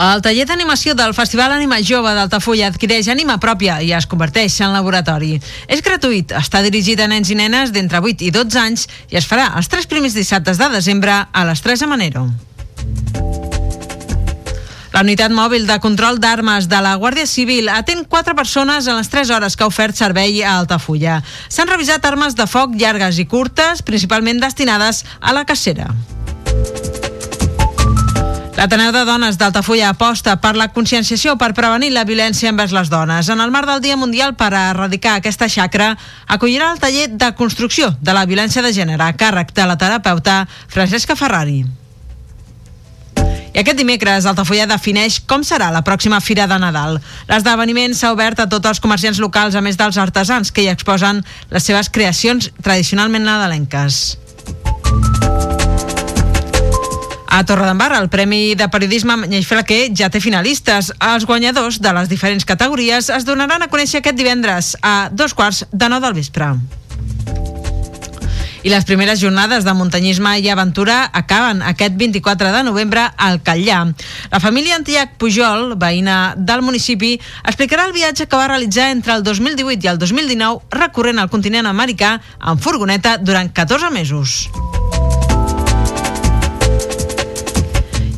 El taller d'animació del Festival Ànima Jove d'Altafulla adquireix ànima pròpia i es converteix en laboratori. És gratuït, està dirigit a nens i nenes d'entre 8 i 12 anys i es farà els tres primers dissabtes de desembre a les 3 a Manero. La unitat mòbil de control d'armes de la Guàrdia Civil atén quatre persones en les 3 hores que ha ofert servei a Altafulla. S'han revisat armes de foc llargues i curtes, principalment destinades a la cacera. L'Ateneu de Dones d'Altafulla aposta per la conscienciació per prevenir la violència envers les dones. En el marc del Dia Mundial per a erradicar aquesta xacra, acollirà el taller de construcció de la violència de gènere a càrrec de la terapeuta Francesca Ferrari. I aquest dimecres Altafulla defineix com serà la pròxima Fira de Nadal. L'esdeveniment s'ha obert a tots els comerciants locals, a més dels artesans que hi exposen les seves creacions tradicionalment nadalenques. A Torredembarra, el Premi de Periodisme Manyell Flaquer ja té finalistes. Els guanyadors de les diferents categories es donaran a conèixer aquest divendres a dos quarts de nou del vespre. I les primeres jornades de muntanyisme i aventura acaben aquest 24 de novembre al Catllà. La família Antillac Pujol, veïna del municipi, explicarà el viatge que va realitzar entre el 2018 i el 2019 recorrent el continent americà en furgoneta durant 14 mesos.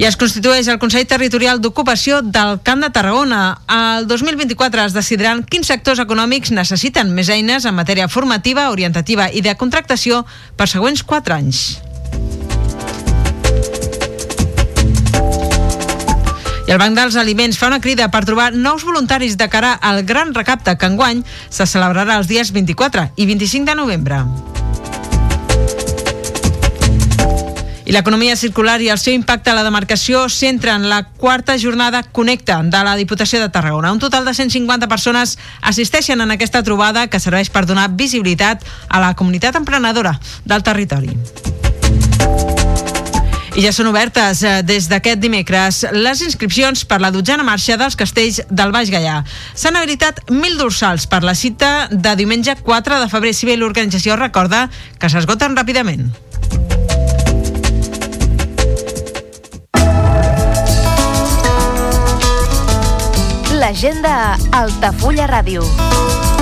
I es constitueix el Consell Territorial d'Ocupació del Camp de Tarragona. El 2024 es decidiran quins sectors econòmics necessiten més eines en matèria formativa, orientativa i de contractació per següents 4 anys. I el Banc dels Aliments fa una crida per trobar nous voluntaris de cara al gran recapte que enguany se celebrarà els dies 24 i 25 de novembre. L'economia circular i el seu impacte a la demarcació centren la quarta jornada Connecta de la Diputació de Tarragona. Un total de 150 persones assisteixen en aquesta trobada que serveix per donar visibilitat a la comunitat emprenedora del territori. I ja són obertes eh, des d'aquest dimecres les inscripcions per la dotzena marxa dels castells del Baix Gaià. S'han habilitat 1.000 dorsals per la cita de diumenge 4 de febrer, si bé l'organització recorda que s'esgoten ràpidament. L'agenda Altafulla Ràdio.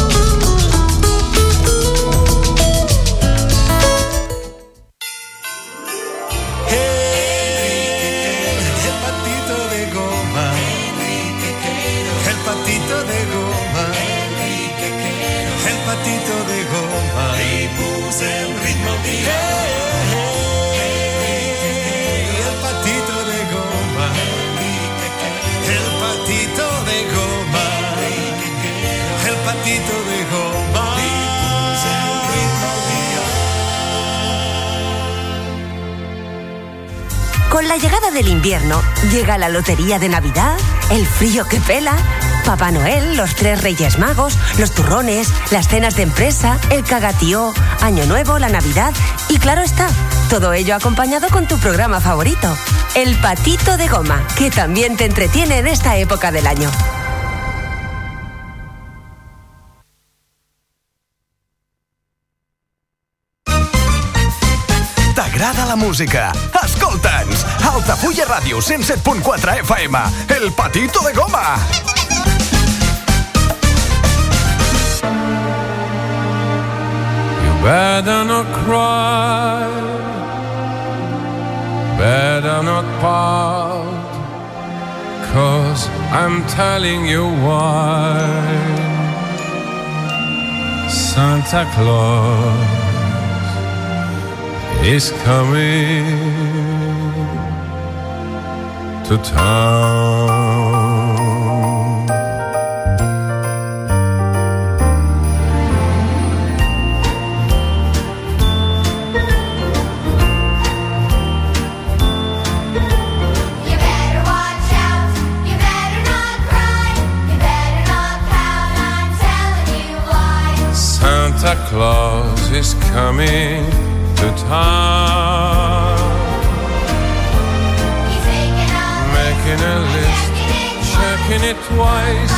La lotería de Navidad, el frío que pela, Papá Noel, los tres Reyes Magos, los turrones, las cenas de empresa, el cagatío, Año Nuevo, la Navidad y claro está, todo ello acompañado con tu programa favorito, El Patito de Goma, que también te entretiene en esta época del año. T'agrada la música? Escolta'ns! Altafulla Ràdio 107.4 FM, El Patito de Goma! You better not cry, better not pout. because I'm telling you why. Santa Claus is coming to town. You better watch out. You better not cry. You better not pout. I'm telling you why. Santa Claus is coming to town. Checking it twice.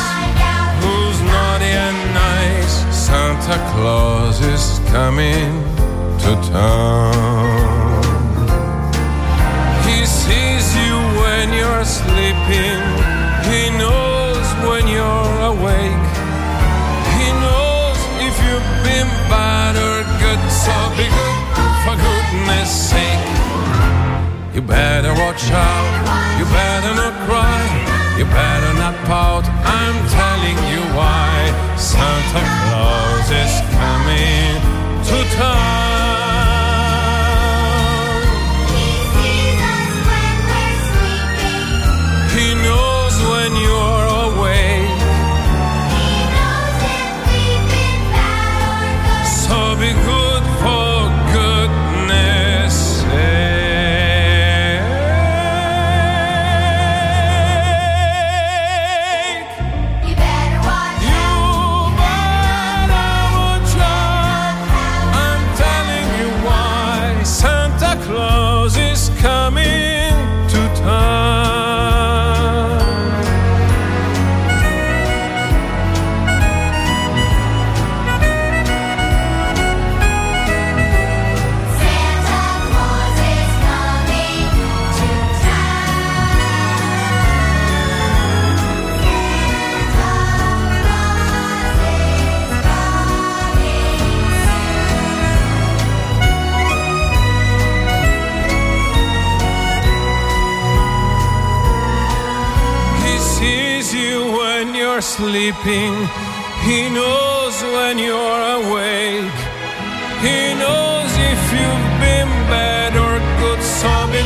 Who's naughty and nice? Santa Claus is coming to town. He sees you when you're sleeping. He knows when you're awake. He knows if you've been bad or good. So be good for goodness sake. You better watch out. You better not cry. You better not pout. I'm telling you why. Santa Claus is coming to town. Sleeping. He knows when you're awake. He knows if you've been bad or good. So be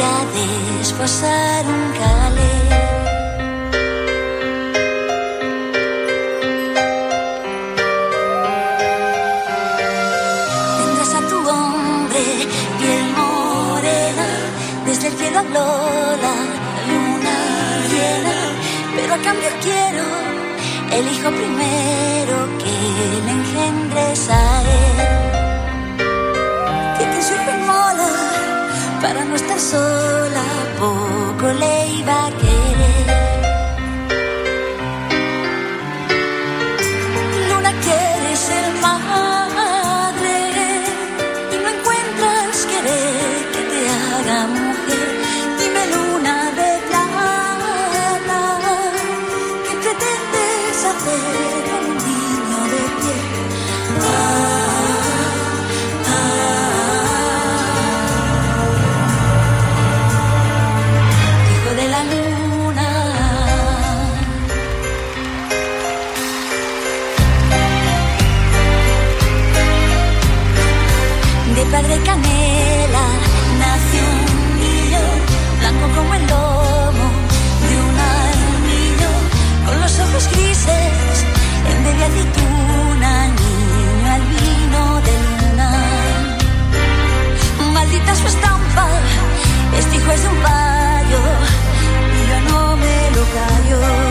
día de esposar un calé. Tendrás a tu hombre, piel morena, desde el cielo habló la luna llena, pero a cambio quiero el hijo primero que le engendres a no estar sola, poco le iba ojos grises en vez de aceituna, niño al vino del lunar. Maldita su estampa, este hijo es de un payo y yo no me lo callo.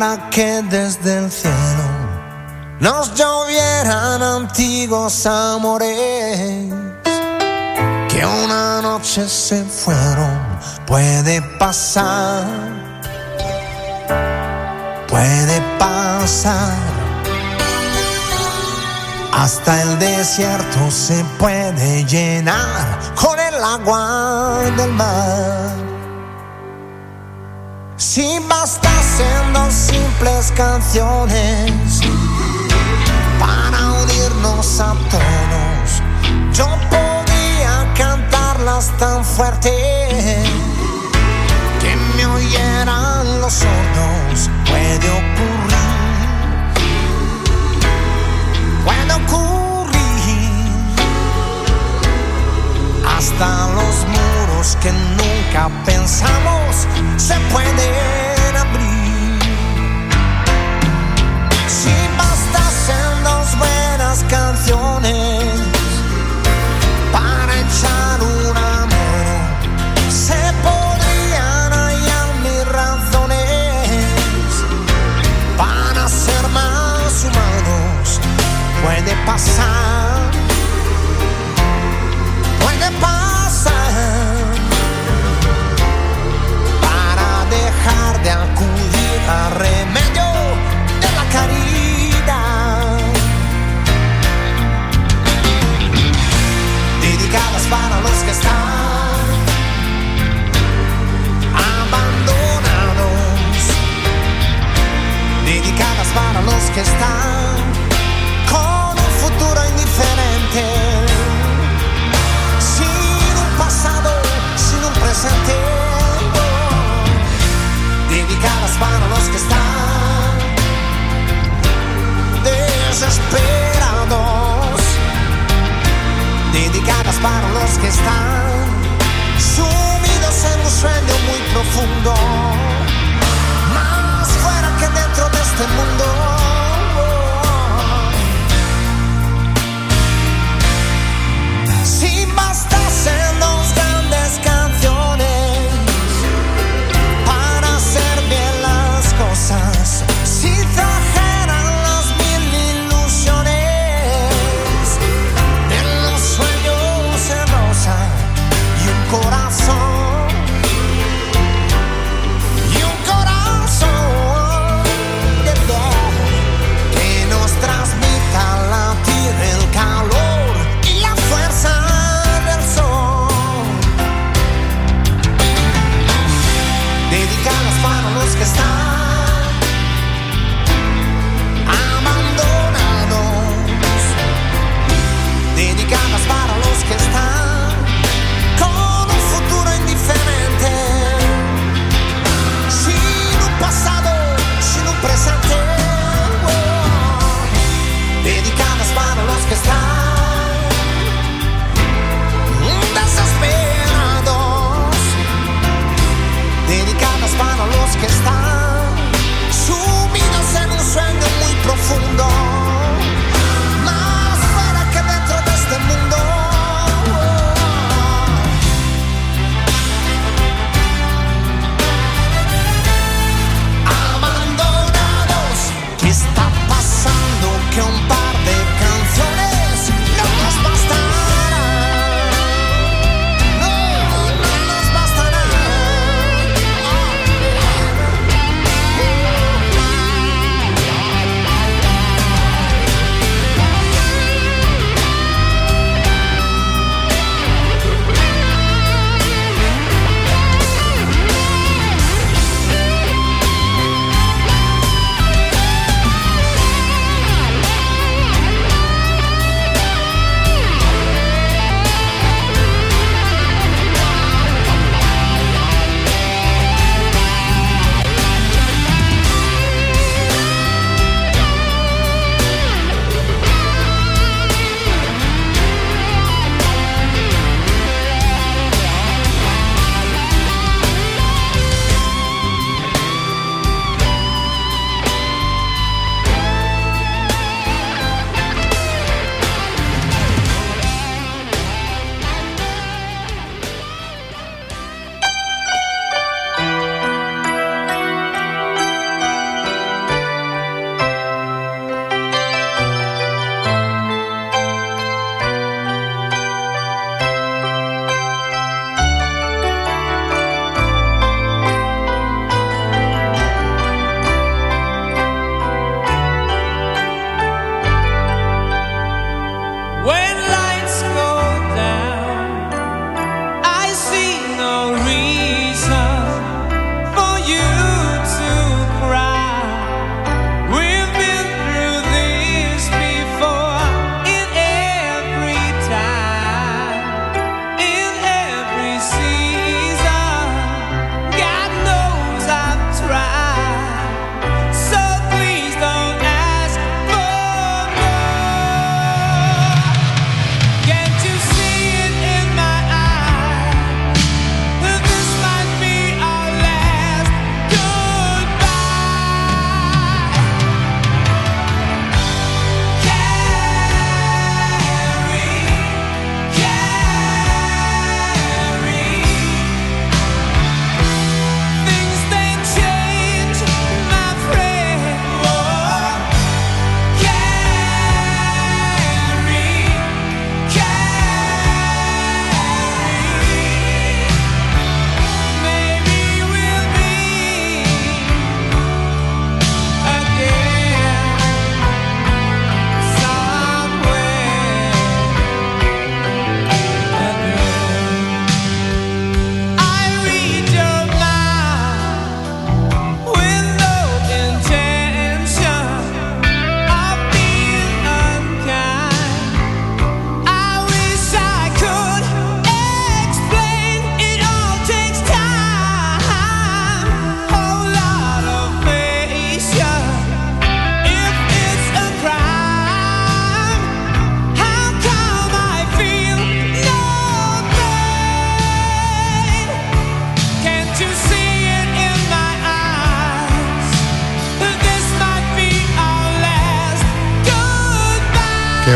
Para que desde el cielo nos llovieran antiguos amores que una noche se fueron. Puede pasar, puede pasar. Hasta el desierto se puede llenar con el agua del mar. Si bastasen dos simples canciones para unirnos a todos, yo podría cantarlas tan fuerte que me oyeran los sordos. Puede ocurrir, puede ocurrir hasta los que nunca pensamos se pueden abrir. Si bastasen dos buenas canciones para echar una mano, se podrían hallar mis razones para ser más humanos. Puede pasar, que están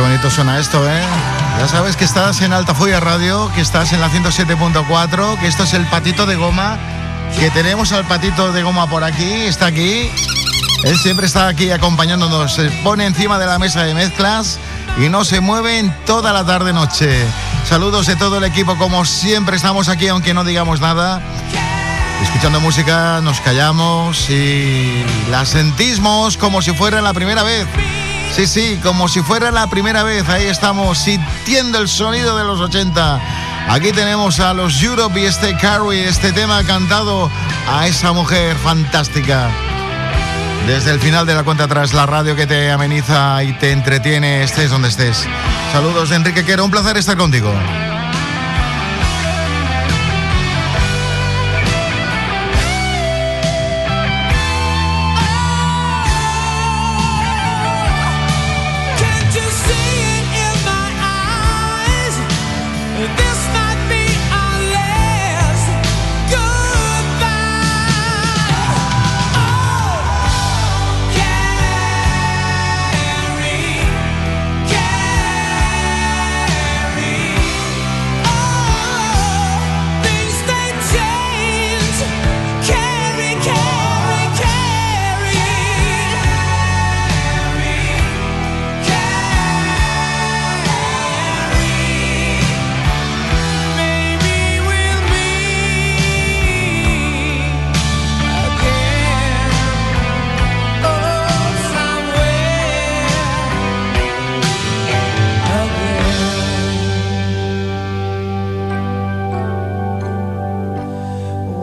bonito suena esto, ¿eh? Ya sabes que estás en Altafulla Radio, que estás en la 107.4, que esto es el patito de goma, que tenemos al patito de goma por aquí, está aquí. Él siempre está aquí acompañándonos, se pone encima de la mesa de mezclas y no se mueve en toda la tarde-noche. Saludos de todo el equipo, como siempre estamos aquí, aunque no digamos nada. Escuchando música, nos callamos y la sentimos como si fuera la primera vez. Sí, sí, como si fuera la primera vez. Ahí estamos sintiendo el sonido de los 80. Aquí tenemos a los Europe y este Carrie, este tema cantado a esa mujer fantástica. Desde el final de la cuenta atrás, la radio que te ameniza y te entretiene, estés donde estés. Saludos de Enrique Quero, un placer estar contigo.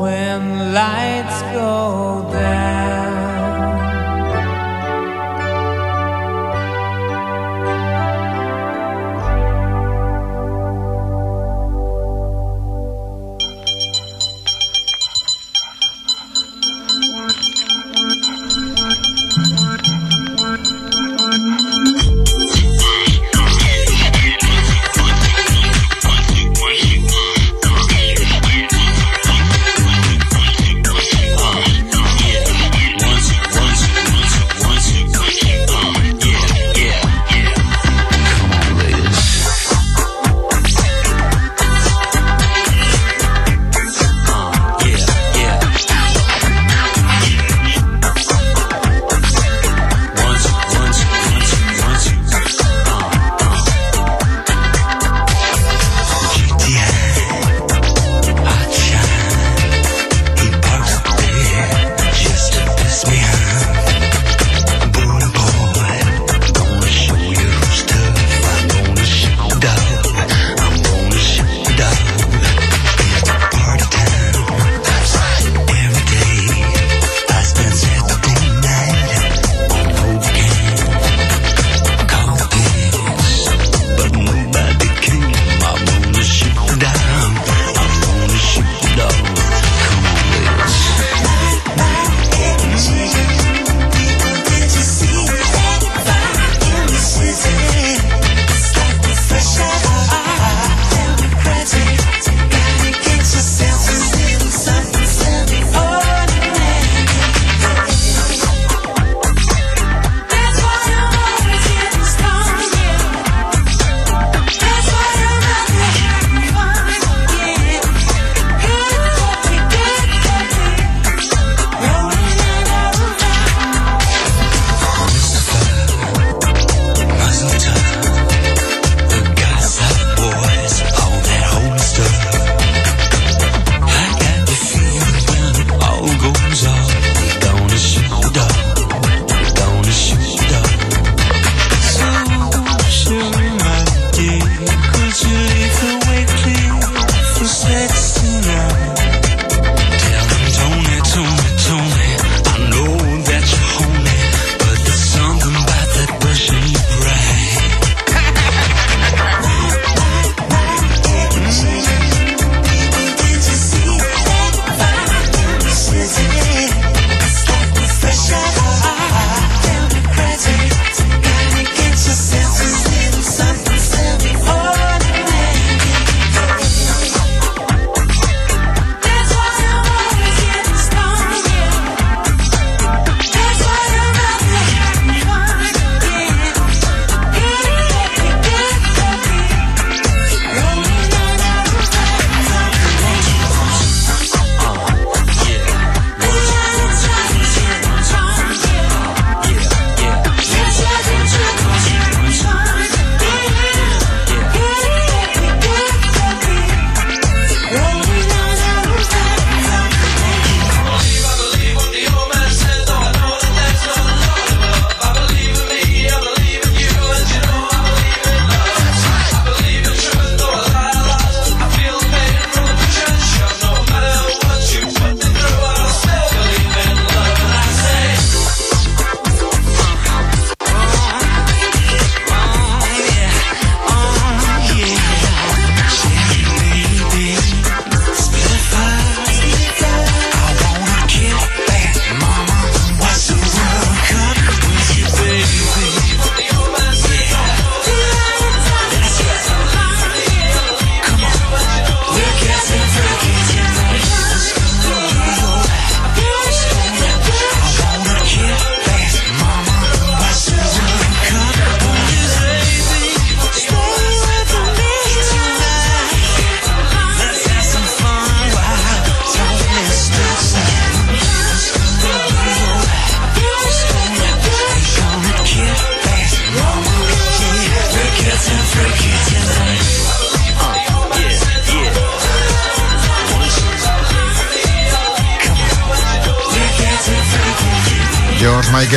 when lights go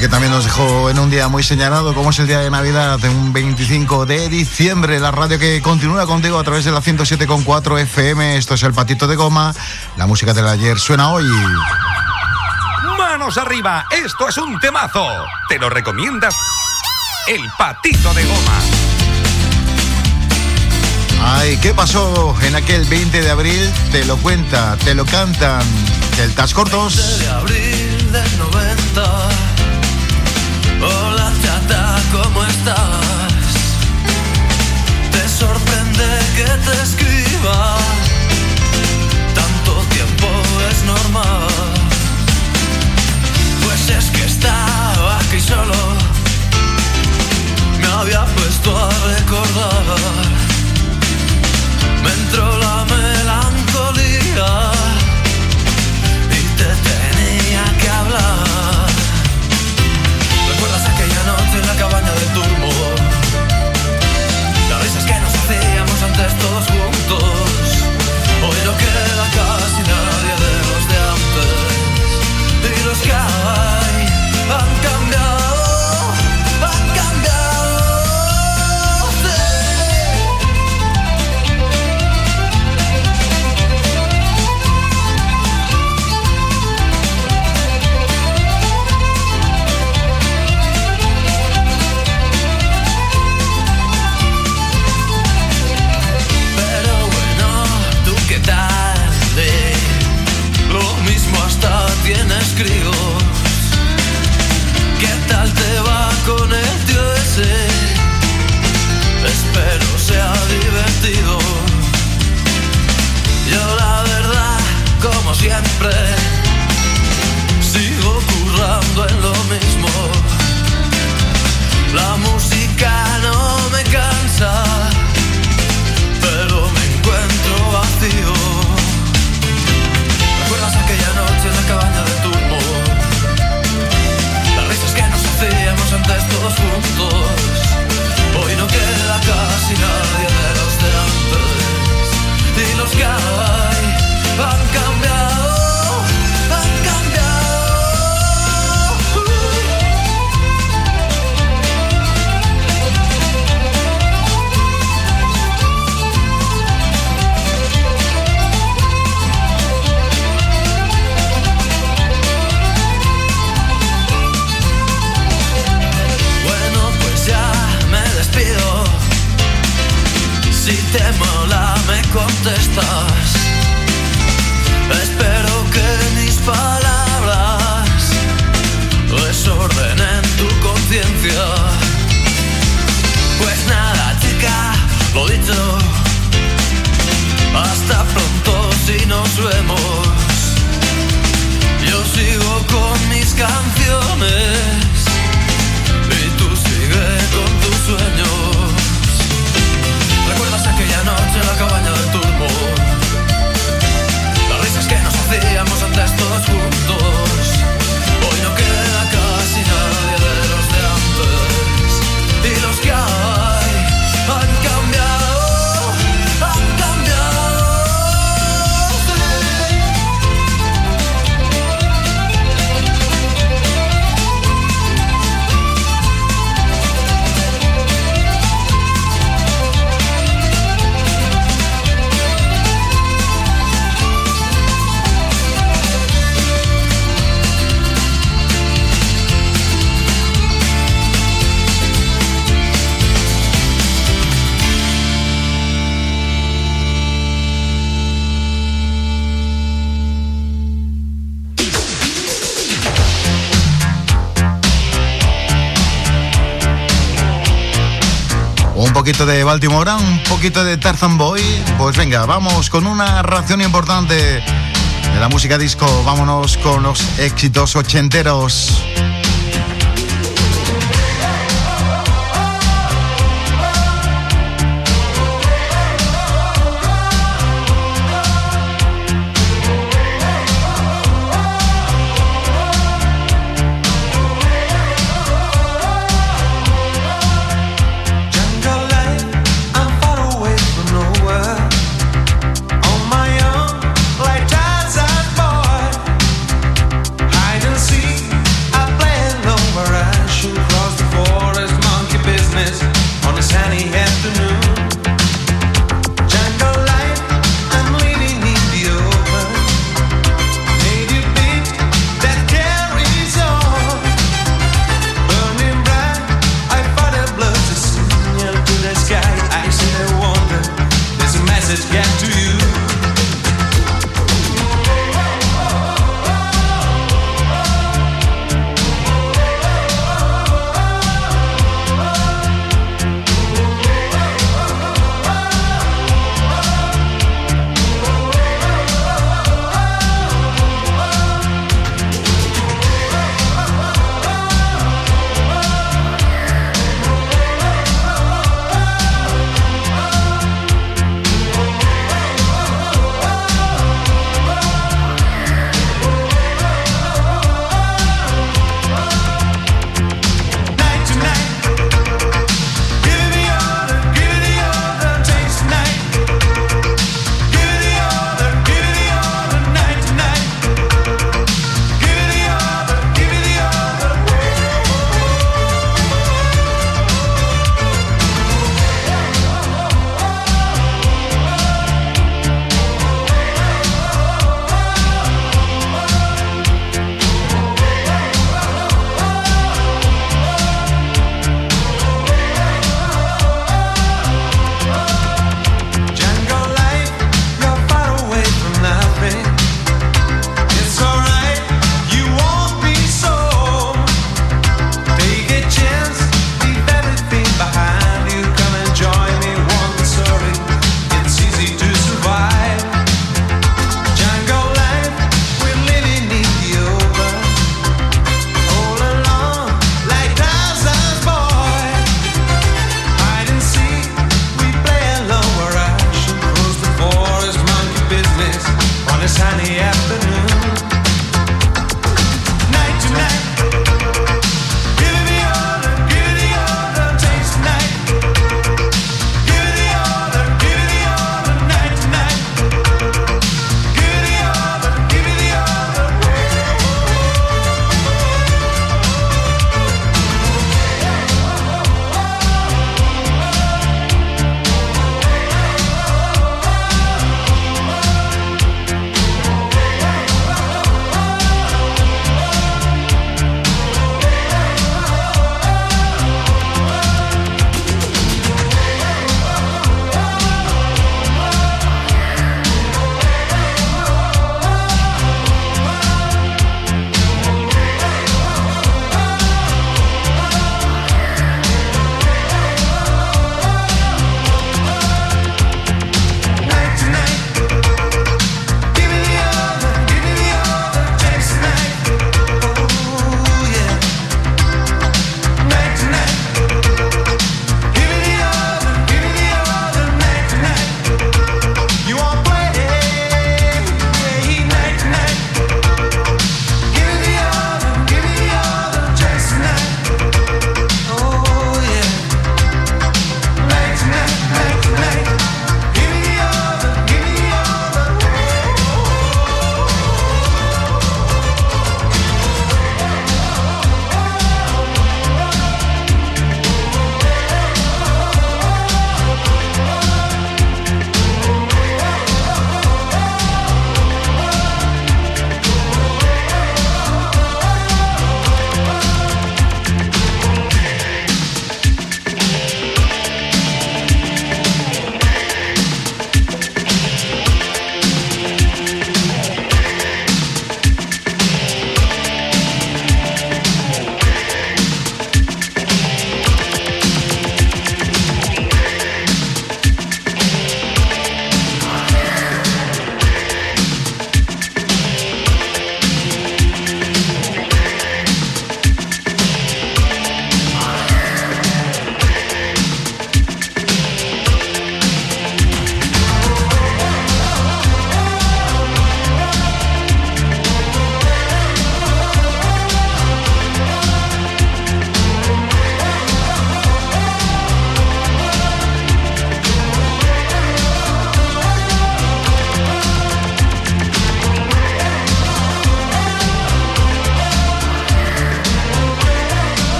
Que también nos dejó en un día muy señalado, como es el día de Navidad, de un 25 de diciembre. La radio que continúa contigo a través de la 107.4 FM. Esto es el Patito de Goma. La música del ayer suena hoy. Manos arriba, esto es un temazo. Te lo recomiendas El Patito de Goma. Ay, ¿qué pasó en aquel 20 de abril? Te lo cuenta, te lo cantan. Celtas cortos. de abril del 90. Hola chata, ¿cómo estás? Te sorprende que te escriba. Tanto tiempo es normal. Pues es que estaba aquí solo. Me había puesto a recordar. Contestas. Espero que mis palabras desordenen tu conciencia. Pues nada, chica, lo dicho. Hasta pronto si nos vemos. Yo sigo con mis canciones. Poquito de Baltimore, un poquito de Tarzan Boy. Pues venga, vamos con una ración importante de la música disco. Vámonos con los éxitos ochenteros.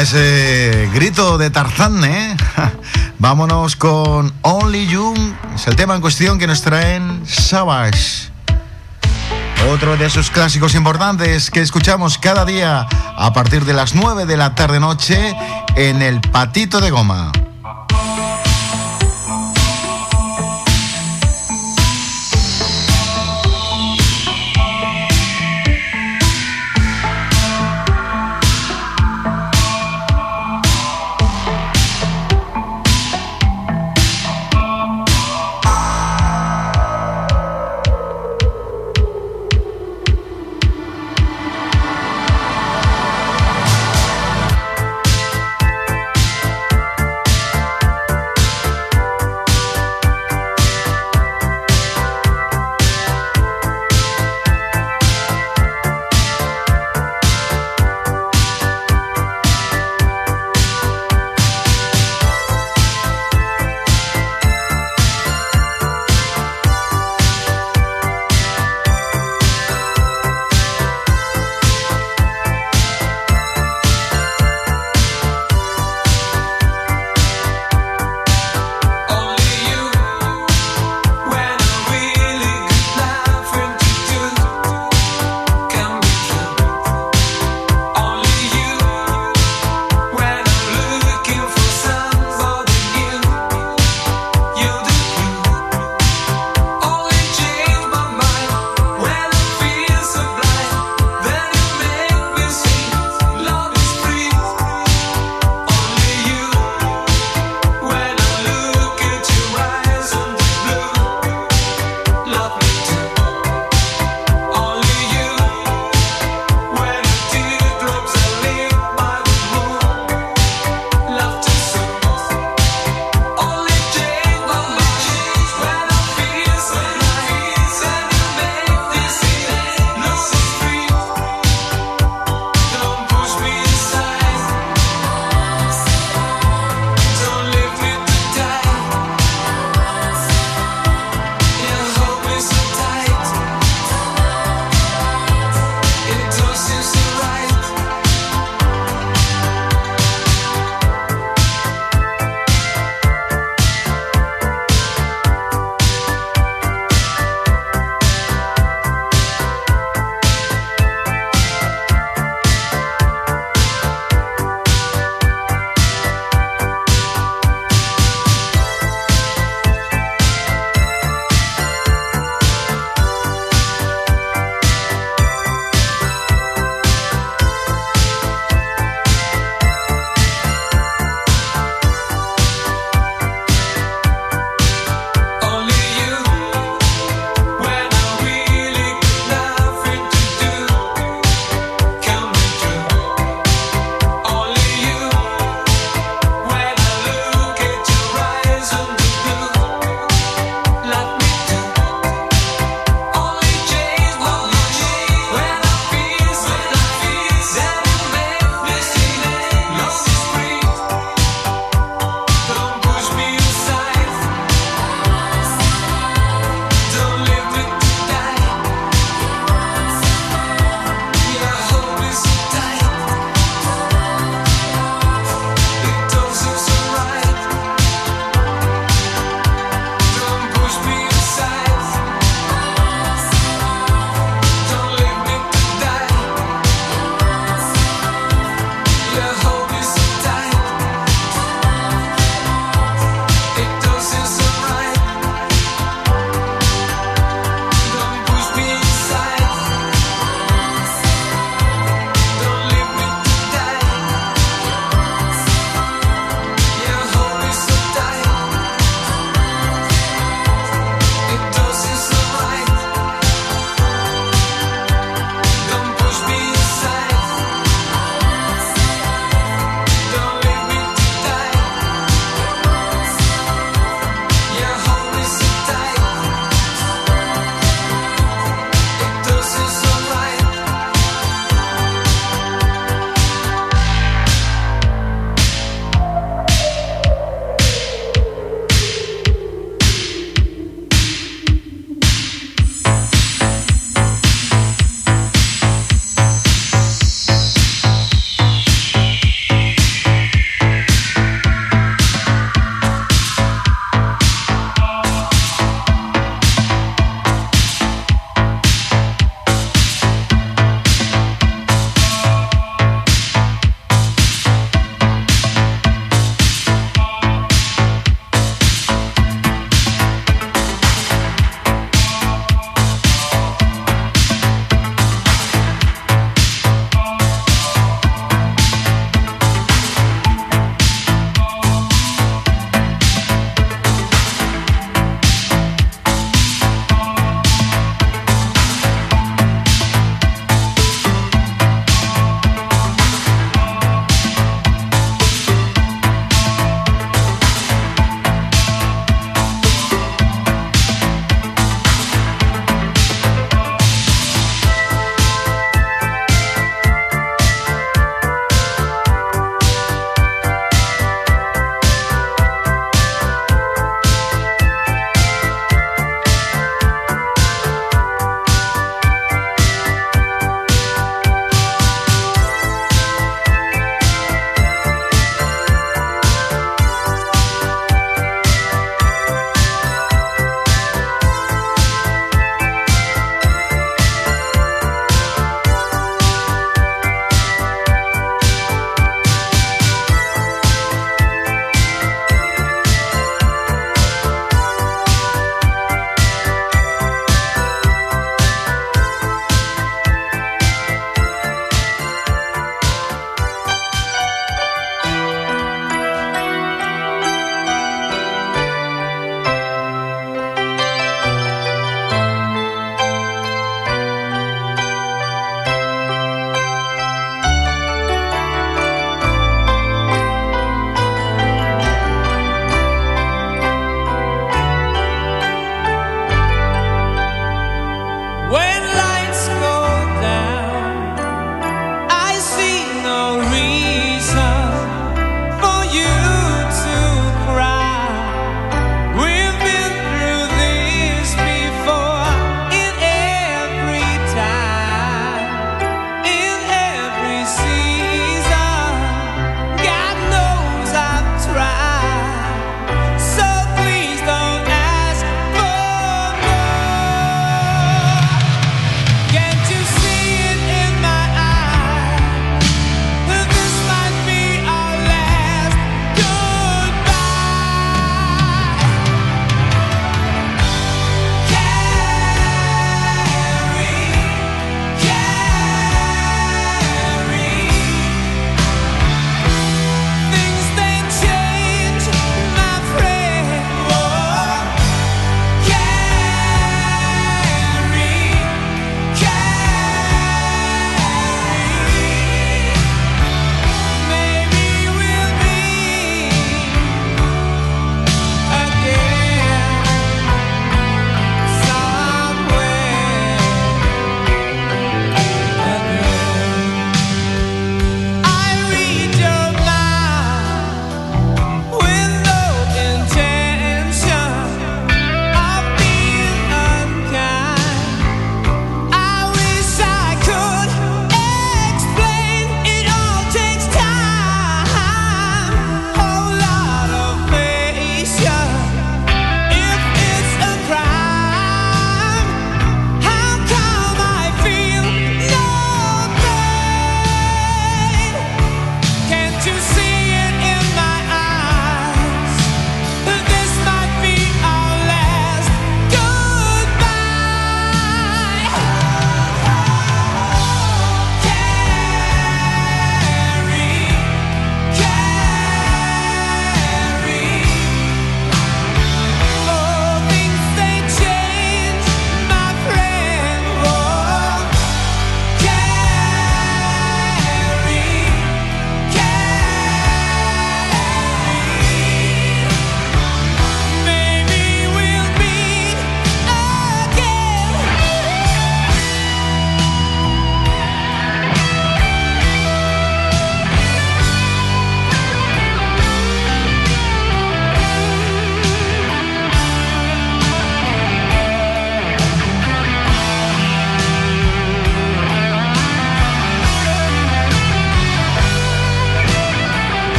Ese grito de Tarzán, ¿eh? Vámonos con Only You. Es el tema en cuestión que nos traen Savage. Otro de sus clásicos importantes que escuchamos cada día a partir de las 9 de la tarde-noche en el Patito de Goma.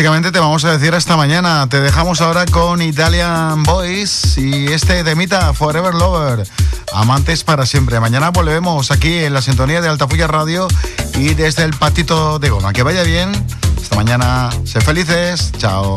Te vamos a decir hasta mañana. Te dejamos ahora con Italian Boys y este temita Forever Lover. Amantes para siempre. Mañana volvemos aquí en la sintonía de Altafulla Radio y desde el patito de goma. Que vaya bien. Hasta mañana. Sé felices. Chao.